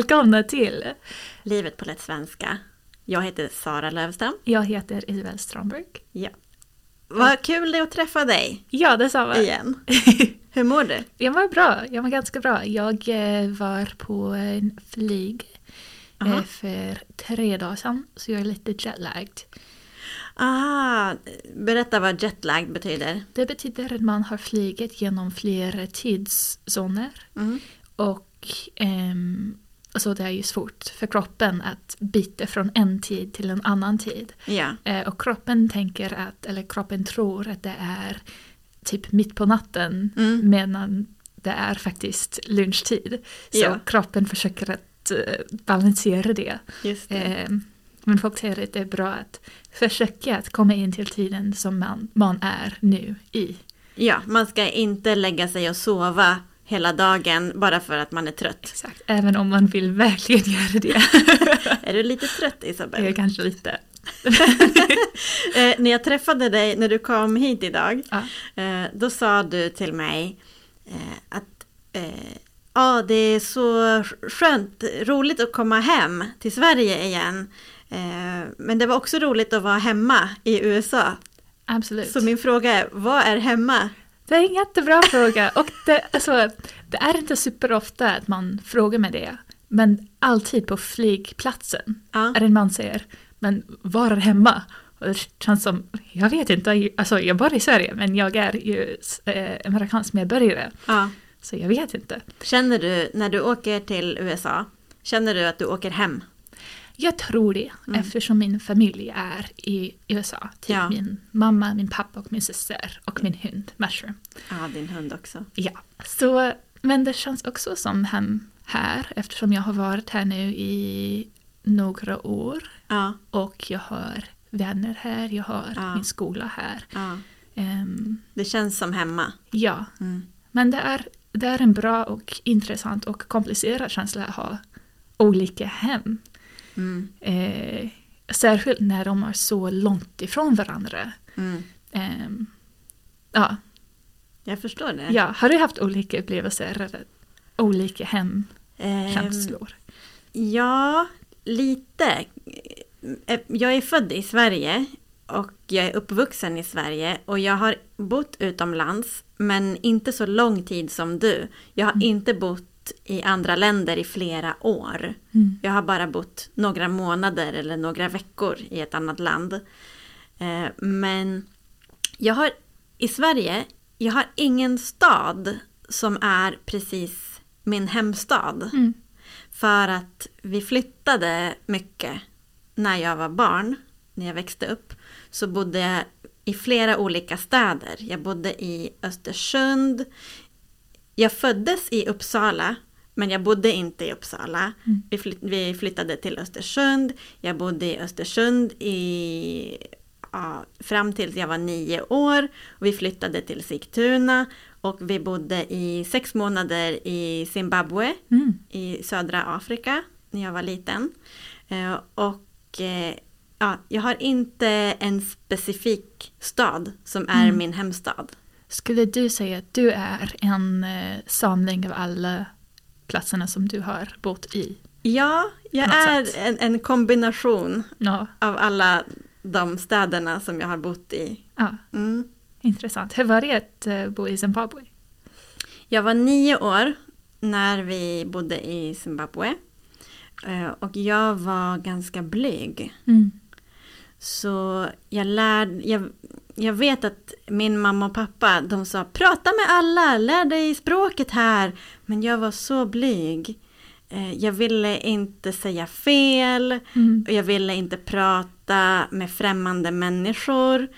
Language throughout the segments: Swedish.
Välkomna till! Livet på lätt svenska. Jag heter Sara Lövstam. Jag heter Isabel Stromberg. Ja. Vad kul det är att träffa dig Ja, detsamma. igen. Hur mår du? Jag var bra, jag var ganska bra. Jag eh, var på en flyg eh, Aha. för tre dagar sedan, så jag är lite jetlagged. Ah, berätta vad jetlag betyder. Det betyder att man har flugit genom flera tidszoner Mm. och ehm, så det är ju svårt för kroppen att byta från en tid till en annan tid. Eh, och kroppen tänker att, eller kroppen tror att det är typ mitt på natten Mm. medan det är faktiskt lunchtid. Så Ja. kroppen försöker att eh, balansera det. Det. Eh, men folk säger att det är bra att försöka att komma in till tiden som man, man är nu i. Ja, man ska inte lägga sig och sova hela dagen bara för att man är trött. Exakt, även om man vill verkligen göra det. Är du lite trött det är Isabel? kanske lite. Eh, när jag träffade dig när du kom hit idag, Ja. eh, då sa du till mig eh, att eh, ja, det är så skönt, roligt att komma hem till Sverige igen. Eh, men det var också roligt att vara hemma i USA. Absolut. Så min fråga är, vad är hemma? Det är en jättebra fråga. Och det, alltså, det är inte superofta att man frågar mig det. Men alltid på flygplatsen Ja. är det en man säger men var är hemma? Och det känns som, jag vet inte, alltså jag bor i Sverige men jag är ju eh, amerikansk medborgare. Ja. Så jag vet inte. Känner du, när du åker till USA, känner du att du åker hem? Jag tror det Mm. eftersom min familj är i USA. Typ Ja. min mamma, min pappa och min syster och min hund Mushroom. Ja, din hund också. Ja, så, men det känns också som hem här eftersom jag har varit här nu i några år Ja, och jag har vänner här, jag har Ja. min skola här. ja. Ehm, Det känns som hemma. ja, Mm. men det är, det är en bra och intressant och komplicerad känsla att ha olika hem. Mm. Eh, särskilt när de är så långt ifrån varandra. Mm. Ehm, ja, Jag förstår det. ja, har du haft olika upplevelser eller olika hemkänslor? Ehm, ja, lite. Eh, Jag är född i Sverige och jag är uppvuxen i Sverige och jag har bott utomlands men inte så lång tid som du. Jag har Mm. inte bott i andra länder i flera år. Mm. Jag har bara bott några månader eller några veckor i ett annat land. Eh, Men jag har i Sverige, jag har ingen stad som är precis min hemstad. Mm. För att vi flyttade mycket när jag var barn, när jag växte upp. Så bodde jag i flera olika städer. Jag bodde i Östersund. Jag föddes i Uppsala, men jag bodde inte i Uppsala. Mm. Vi, flytt, vi flyttade till Östersund. Jag bodde i Östersund i, ja, fram tills jag var nio år. Vi flyttade till Sigtuna. Och vi bodde i sex månader i Zimbabwe Mm. i södra Afrika när jag var liten. Eh, Och eh, ja, jag har inte en specifik stad som är Mm. min hemstad. Skulle du säga att du är en eh, samling av alla platserna som du har bott i? Ja, jag är en, en kombination Ja, av alla de städerna som jag har bott i. ja Mm. intressant. Hur var det att eh, bo i Zimbabwe? Jag var nio år när vi bodde i Zimbabwe. Eh, Och jag var ganska blyg. Mm. Så jag lärde, jag, jag vet att min mamma och pappa, de sa prata med alla, lär dig språket här. Men jag var så blyg. Eh, Jag ville inte säga fel Mm. och jag ville inte prata med främmande människor.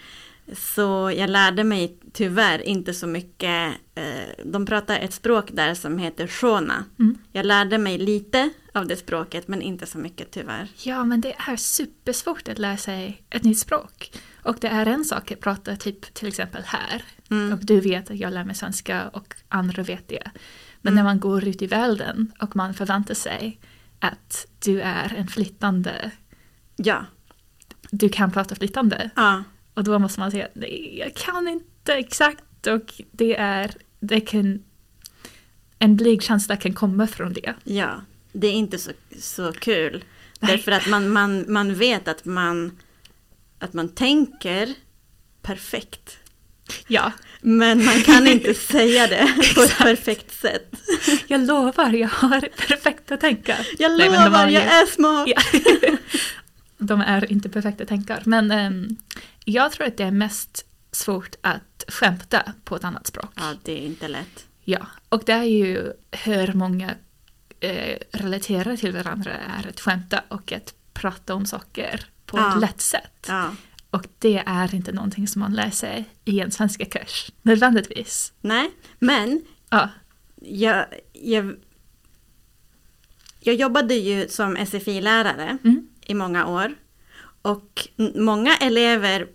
Så jag lärde mig tyvärr inte så mycket. eh, De pratar ett språk där som heter shona. Mm. Jag lärde mig lite av det språket men inte så mycket tyvärr. Ja, men det är supersvårt att lära sig ett nytt språk. Och det är en sak att prata typ till exempel här. Mm. Och du vet att jag lär mig svenska och andra vet det. Men Mm. när man går ut i världen och man förväntar sig att du är en flyttande, Ja. du kan prata flyttande. ja. Och då måste man säga nej, jag kan inte exakt. Och det är, det kan, en blyg känsla kan komma från det. Ja, det är inte så, så kul. Nej. Därför att man, man, man vet att man, att man tänker perfekt. Ja, Men man kan inte säga det på ett perfekt sätt. jag lovar, jag har perfekta tankar. Jag Nej, lovar, jag är smart. Ja. De är inte perfekta tankar. Men ehm, jag tror att det är mest svårt att skämta på ett annat språk. Ja, det är inte lätt. Ja, och det är ju hur många eh, relaterar till varandra är att skämta och att prata om saker på Ja. ett lätt sätt. Ja. Och det är inte någonting som man lär sig i en svenska kurs, nödvändigtvis. Nej, men Ja, jag, jag, jag jobbade ju som SFI-lärare mm. i många år. Och många elever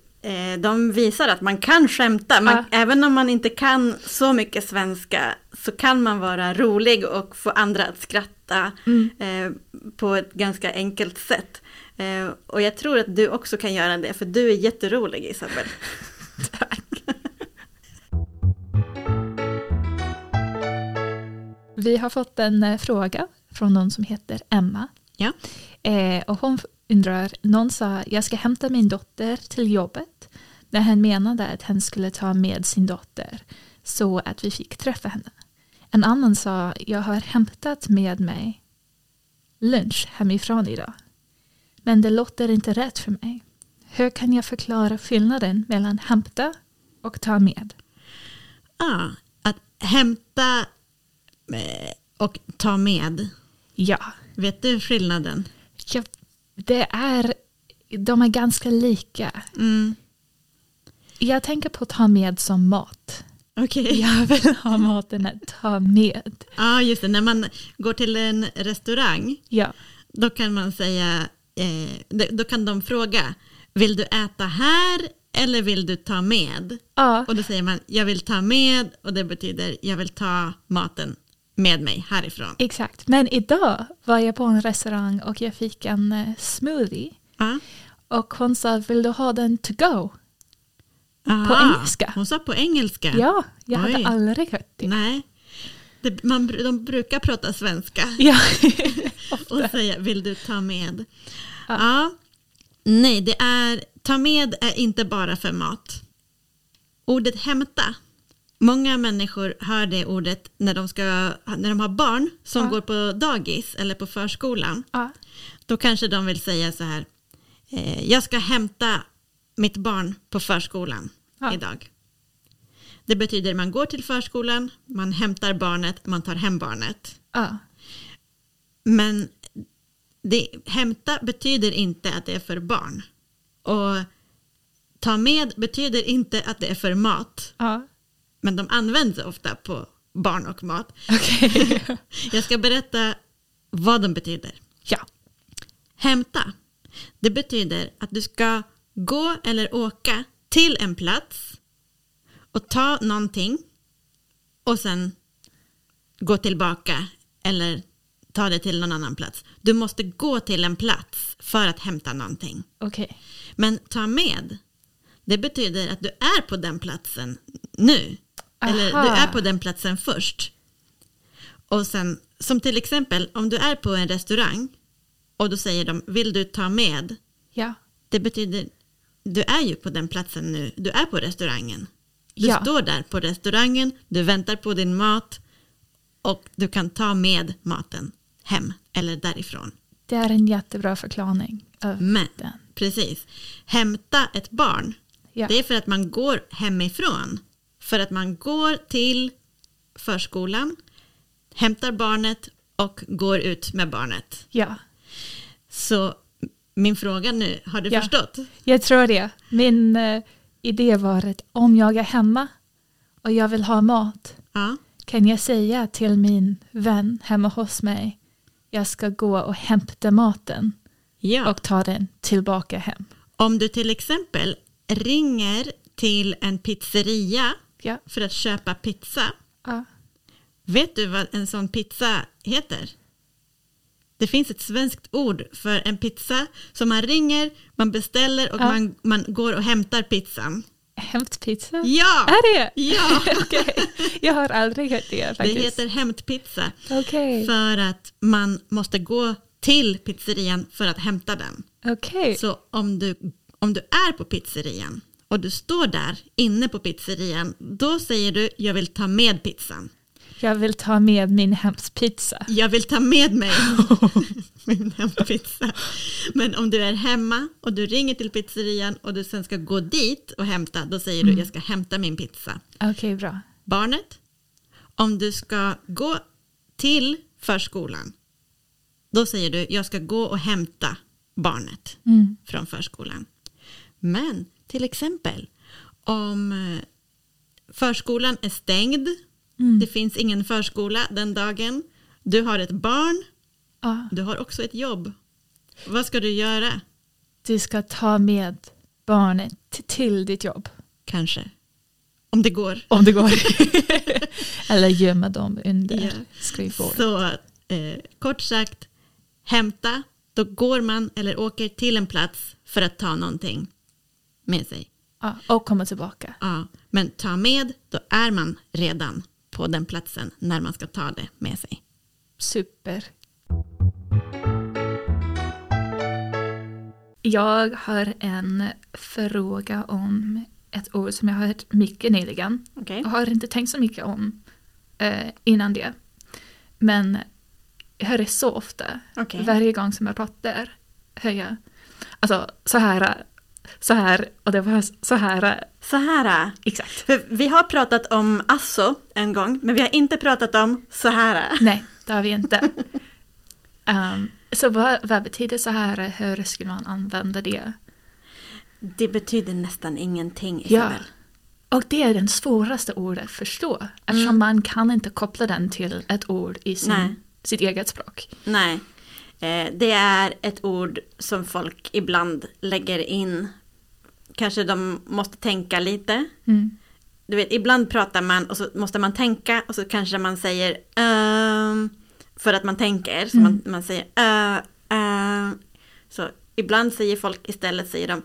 de visar att man kan skämta. Man, Ja. Även om man inte kan så mycket svenska så kan man vara rolig och få andra att skratta Mm. eh, på ett ganska enkelt sätt. Eh, och jag tror att du också kan göra det, för du är jätterolig Isabel. Tack. Vi har fått en eh, fråga från någon som heter Emma. Ja. Eh, och hon undrar, någon sa jag ska hämta min dotter till jobbet. När han menade att han skulle ta med sin dotter så att vi fick träffa henne. En annan sa jag har hämtat med mig lunch hemifrån idag. Men det låter inte rätt för mig. Hur kan jag förklara skillnaden mellan hämta och ta med? Ja, att hämta eh, och ta med. Ja, Vet du skillnaden? ja det är, de är ganska lika. Mm. Jag tänker på ta med som mat. Okej. Jag vill ha maten att ta med. Ja, just det. När man går till en restaurang, Ja, då kan man säga, eh, då- då kan de fråga, vill du äta här eller vill du ta med? ja, Och då säger man, jag vill ta med och det betyder, jag vill ta maten med mig härifrån. exakt. Men idag var jag på en restaurang och jag fick en eh, smoothie. Ja. Och hon sa, vill du ha den to go? Aha, engelska? Hon sa på engelska? Ja, jag Oj. hade aldrig hört det. Nej. Det, man, de brukar prata svenska. Ja, och säga vill du ta med? Ja. Ja. Nej, det är ta med är inte bara för mat. Ordet hämta. Många människor hör det ordet när de, ska, när de har barn som Ja. går på dagis eller på förskolan. ja, Då kanske de vill säga så här. Eh, jag ska hämta mitt barn på förskolan Ja. idag. Det betyder man går till förskolan, man hämtar barnet, man tar hem barnet. Men det, hämta betyder inte att det är för barn. Och ta med betyder inte att det är för mat. ja. Men de används ofta på barn och mat. Okej. Jag ska berätta vad de betyder. Ja, Hämta. Det betyder att du ska gå eller åka till en plats och ta någonting och sen gå tillbaka eller ta det till någon annan plats. Du måste gå till en plats för att hämta någonting. okej. Men ta med, det betyder att du är på den platsen nu. Eller Aha. du är på den platsen först. Och sen, som till exempel om du är på en restaurang och då säger de, vill du ta med? Ja, Det betyder, du är ju på den platsen nu, du är på restaurangen. Du Ja. står där på restaurangen, du väntar på din mat och du kan ta med maten hem eller därifrån. det är en jättebra förklaring av Men, den. precis, hämta ett barn, Ja, det är för att man går hemifrån. För att man går till förskolan, hämtar barnet och går ut med barnet. ja. Så min fråga nu, har du Ja. förstått? Jag tror det. Min eh, idé var att om jag är hemma och jag vill ha mat Ja. kan jag säga till min vän hemma hos mig jag ska gå och hämta maten ja. och ta den tillbaka hem. Om du till exempel ringer till en pizzeria Ja, för att köpa pizza, ja. vet du vad en sån pizza heter? Det finns ett svenskt ord för en pizza som man ringer, man beställer och Ja. man, man går och hämtar pizzan. Hämtpizza? Ja! Är det? Ja! Okej. Jag har aldrig hört det Det faktiskt. heter hämtpizza Okej. för att man måste gå till pizzerian för att hämta den. Okej. Så om du, om du är på pizzerian och du står där inne på pizzerian, då säger du jag vill ta med pizzan. Jag vill ta med min hämtpizza. Jag vill ta med mig min hämtpizza. Men om du är hemma och du ringer till pizzerian och du sen ska gå dit och hämta, då säger du jag ska hämta min pizza. Okej, bra. Barnet, om du ska gå till förskolan, då säger du jag ska gå och hämta barnet Mm. från förskolan. Men till exempel om eh, förskolan är stängd, Mm. det finns ingen förskola den dagen, du har ett barn, Ja, du har också ett jobb. Vad ska du göra? du ska ta med barnet till ditt jobb. Kanske. Om det går. Om det går. Eller gömma dem under Ja. skrivbordet. Så eh, kort sagt, hämta, då går man eller åker till en plats för att ta någonting med sig. Ja, och komma tillbaka. Ja, men ta med, då är man redan på den platsen när man ska ta det med sig. Super. Jag har en fråga om ett ord som jag har hört mycket nyligen. Okej. Jag har inte tänkt så mycket om eh, innan det. Men jag hör det så ofta. Okej. Varje gång som jag pratar hör jag alltså så här, så här och det var så här. Så här. Exakt. För vi har pratat om asso en gång, men vi har inte pratat om så här. Nej, det har vi inte. Um, så vad, vad betyder så här? Hur skulle man använda det? Det betyder nästan ingenting, Ja. Och det är den svåraste ordet att förstå. Eftersom man kan inte koppla den till ett ord i sin, Nej. sitt eget språk. Nej. Eh, det är ett ord som folk ibland lägger in. Kanske de måste tänka lite. Mm. Du vet, ibland pratar man och så måste man tänka och så kanske man säger ehm, för att man tänker. Så man, man säger uh, uh. Så ibland säger folk istället säger de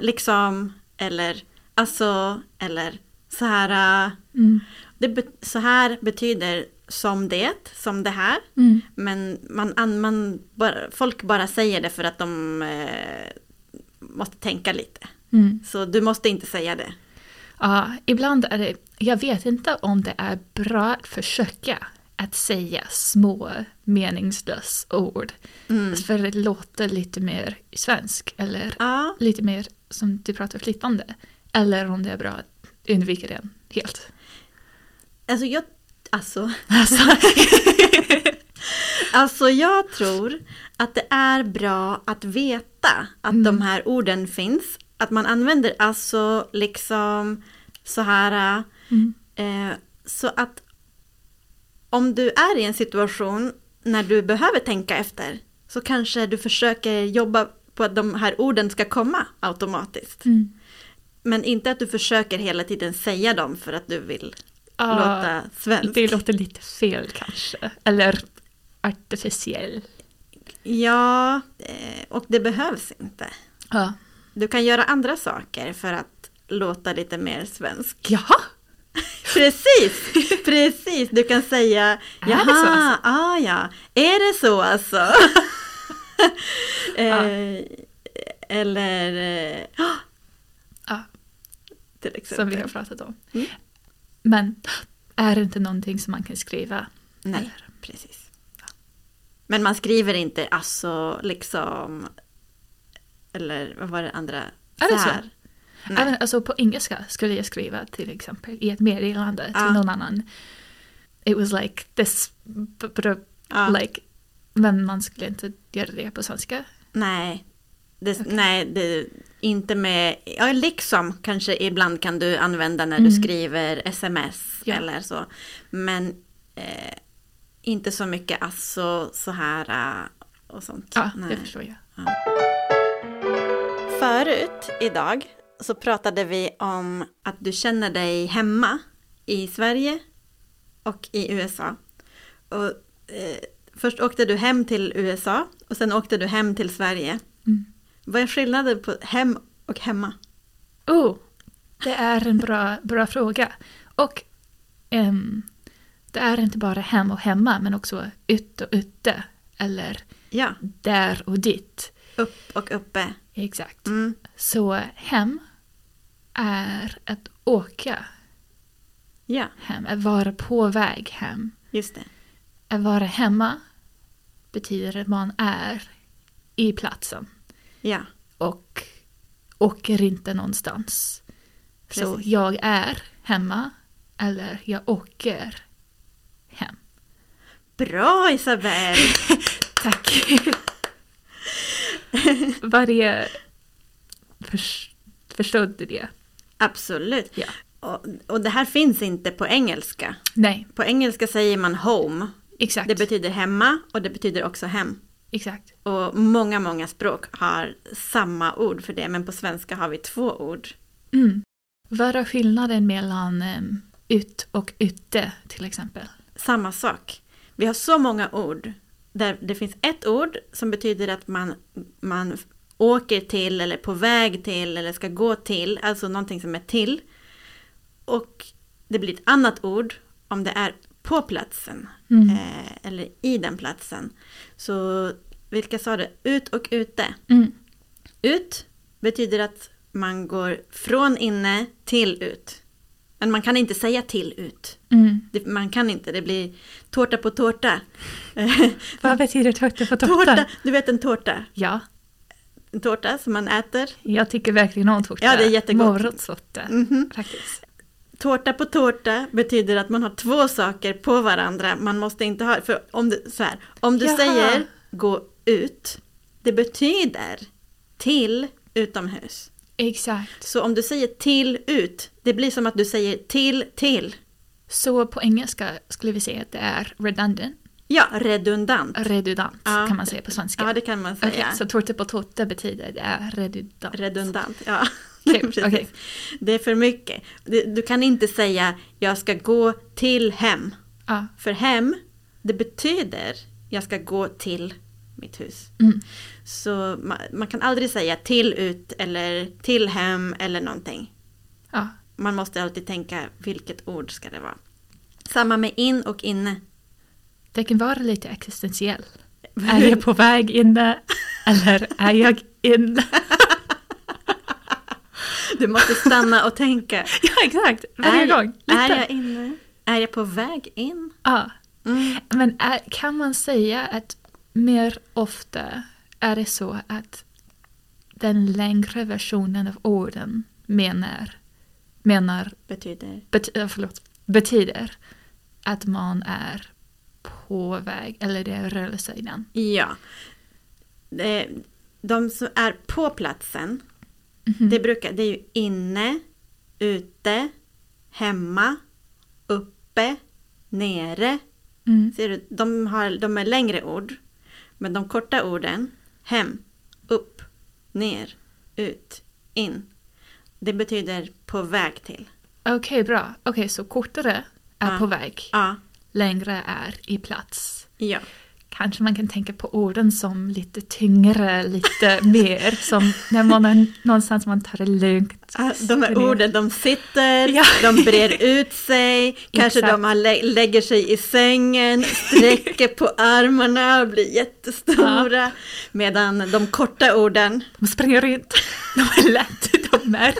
liksom eller alltså eller så här. Mm. Det så här betyder som det, som det här. Mm. Men man, an- man, folk bara säger det för att de eh, måste tänka lite. Mm. Så du måste inte säga det. Ja, ibland är det, jag vet inte om det är bra att försöka att säga små meningslösa ord. Mm. För det låter lite mer svensk eller Ja, lite mer som du pratar flytande. Eller om det är bra att undvika det helt. alltså jag, alltså, Alltså, alltså jag tror att det är bra att veta att de här orden finns. Att man använder alltså liksom så här. Mm. Eh, så att om du är i en situation när du behöver tänka efter så kanske du försöker jobba på att de här orden ska komma automatiskt. mm. Men inte att du försöker hela tiden säga dem för att du vill Ja, låta svensk. det låter lite fel kanske. Eller artificiell. Ja, eh, och det behövs inte. Ja. Du kan göra andra saker för att låta lite mer svensk. Jaha! Precis, precis. Du kan säga, Är det så jaha, alltså? ah, ja, är det så alltså? eh, eller, eh, Ja, till exempel. som vi har pratat om. Mm. Men är inte någonting som man kan skriva? Nej, Eller? precis. Men man skriver inte alltså liksom, eller vad var det andra? Är det så? här. Nej. Även, alltså på engelska skulle jag skriva till exempel i ett meddelande till Ja. någon annan. It was like this, Ja. like, men man skulle inte göra det på svenska. Nej, det, nej det, inte med, ja liksom kanske ibland kan du använda när du Mm. skriver sms Ja. eller så. Men eh, inte så mycket alltså så här äh, och sånt. Ja, Nej. det förstår jag. Förut idag så pratade vi om att du känner dig hemma i Sverige och i USA. Och, eh, först åkte du hem till USA och sen åkte du hem till Sverige. Vad är skillnaden på hem och hemma? Oh, Det är en bra, bra fråga. Och ehm, det är inte bara hem och hemma, men också ut och ute. Eller Ja, där och dit. upp och uppe. Exakt. Mm. Så hem är att åka Ja, hem, att vara på väg hem. just det. Att vara hemma betyder att man är i platsen Ja, och åker inte någonstans. Så Precis. jag är hemma eller jag åker hem. bra Isabelle! Tack. Varje... Förs, förstod du det? Absolut. Ja. Och, och det här finns inte på engelska. Nej, På engelska säger man home. exakt. Det betyder hemma och det betyder också hem. Exakt. Och många, många språk har samma ord för det, men på svenska har vi två ord. Mm. Vad är skillnaden mellan em, ut och ute till exempel? Samma sak. Vi har så många ord där det finns ett ord som betyder att man, man åker till eller på väg till eller ska gå till, alltså någonting som är till. Och det blir ett annat ord om det är på platsen Mm. eh, eller i den platsen. Så vilka sa det? Ut och ute. Mm. Ut betyder att man går från inne till ut. Men man kan inte säga till ut. Mm. Det, man kan inte, det blir tårta på tårta. Vad betyder tårta på tårta? tårta, du vet en tårta? Ja, En tårta som man äter. jag tycker verkligen om tårta. Ja, det är jättegott. Morotstårta, Mhm. faktiskt. Tårta på tårta betyder att man har två saker på varandra. Man måste inte ha, för om du, så här, om du Jaha. säger gå ut, det betyder till utomhus. Exakt. Så om du säger till ut, det blir som att du säger till till. Så på engelska skulle vi säga att det är redundant, Ja, redundant. redundant Ja. kan man säga på svenska. Ja, det kan man säga. Okej, så tårta på tårta betyder det är redundant. Redundant, ja. Precis. okej. Det är för mycket. Du, kan inte säga jag ska gå till hem. Ja. För hem, det betyder jag ska gå till mitt hus. Mm. Så man, man kan aldrig säga till ut eller till hem eller någonting. ja. Man måste alltid tänka vilket ord ska det vara. Samma med in och inne. Det kan vara lite existentiell. Är jag på väg inne eller är jag inne? Du måste stanna och tänka. ja, exakt. Varje är, gång. är Lite. jag inne? Är jag på väg in? Ja. Mm. Men är, kan man säga att mer ofta är det så att den längre versionen av orden menar, menar Betyder bet, förlåt, betyder att man är på väg eller det är rörelsesidan. Ja. Det, de som är på platsen, Mhm. det, brukar, det är ju inne, ute, hemma, uppe, nere. Mm. Ser du, de, har, de är längre ord. Men de korta orden, hem, upp, ner, ut, in. Det betyder på väg till. Okej, bra. Okej, så kortare är Ja. på väg, Ja, längre är i plats. ja. Kanske man kan tänka på orden som lite tyngre, lite mer som när man någonstans man tar det lugnt. Ah, De här orden, de sitter, Ja. de brer ut sig, kanske Exakt. de lä- lägger sig i sängen, sträcker på armarna och blir jättestora. Medan de korta orden, De springer runt, de är lätt, de är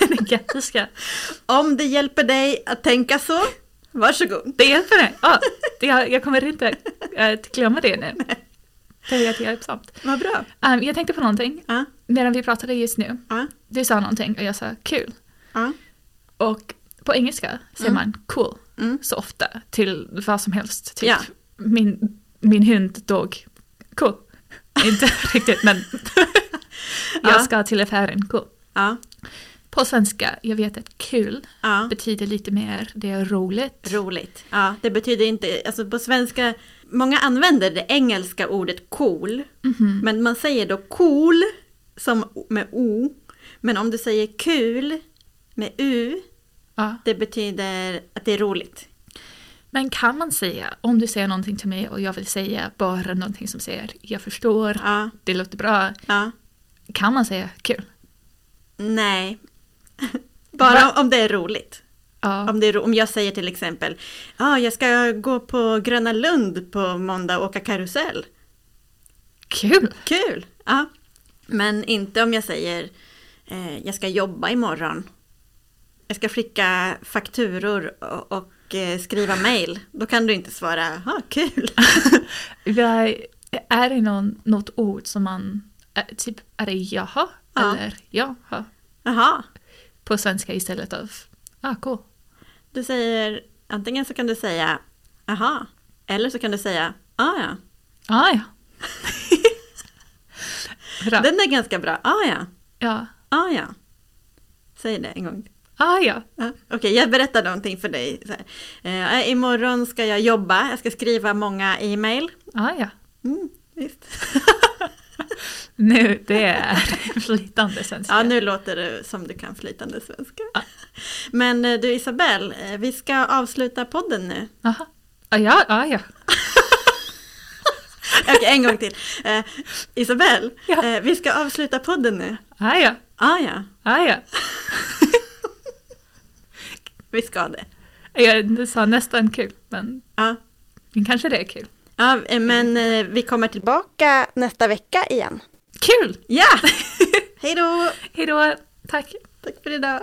energetiska. om det hjälper dig att tänka så, varsågod. Det hjälper det. Ja, det, jag kommer inte äh, glömma det nu. Det är jättehjälpsamt. Vad bra. Um, jag tänkte på någonting Ja, medan vi pratade just nu. ja, Du sa någonting och jag sa kul. ja. Och på engelska säger man cool Mm. så ofta till vad som helst. Typ Ja. min, min hund dog. Cool. Inte riktigt men jag Ja. ska till affären. Cool. På svenska, jag vet att kul ja. betyder lite mer det är roligt. Roligt. Ja, det betyder inte, alltså på svenska, många använder det engelska ordet cool, Mhm. men man säger då cool som med o, men om du säger kul med u, Ja. det betyder att det är roligt. Men kan man säga, om du säger någonting till mig och jag vill säga bara någonting som säger jag förstår, Ja, det låter bra, kan man säga kul? nej. Bara Va? om det är roligt. Ja. Om, det är, om jag säger till exempel, ja, ah, jag ska gå på Gröna Lund på måndag och åka karusell. Kul! Kul! Ja. Men inte om jag säger, eh, jag ska jobba imorgon. Jag ska skicka fakturor och, och eh, skriva mail. Då kan du inte svara, ja, kul. Vad- Är det någon, något ord som man... äh, Typ, är det jaha? Ja. Eller jaha? Jaha, På svenska istället av ah, cool. du säger, antingen så kan du säga, aha, eller så kan du säga, ah ja. Ah, ja. Bra. Den är ganska bra, ah ja, Ja. ah ja. Säg det en gång. Ah, ja. Ja, Okej, jag berättar någonting för dig. Så här. Eh, imorgon ska jag jobba, jag ska skriva många e-mail. Ah, ja. Mm, visst. Nu, det är flytande svenska. Ja, nu låter det som du kan flytande svenska. Ja. Men eh, du Isabelle, eh, vi ska avsluta podden nu. Aha. Ah, ja, ah, ja. Okej, en gång till. Eh, Isabelle, Ja. eh, vi ska avsluta podden nu. Ah, ja. Ah, ja, Ah, ja. vi ska det. Jag sa nästan kul, men, Ja. kanske det är kul. Ja, eh, men eh, vi kommer tillbaka nästa vecka igen. Kul! Ja! Hej då! Hej då! Tack! Tack för idag.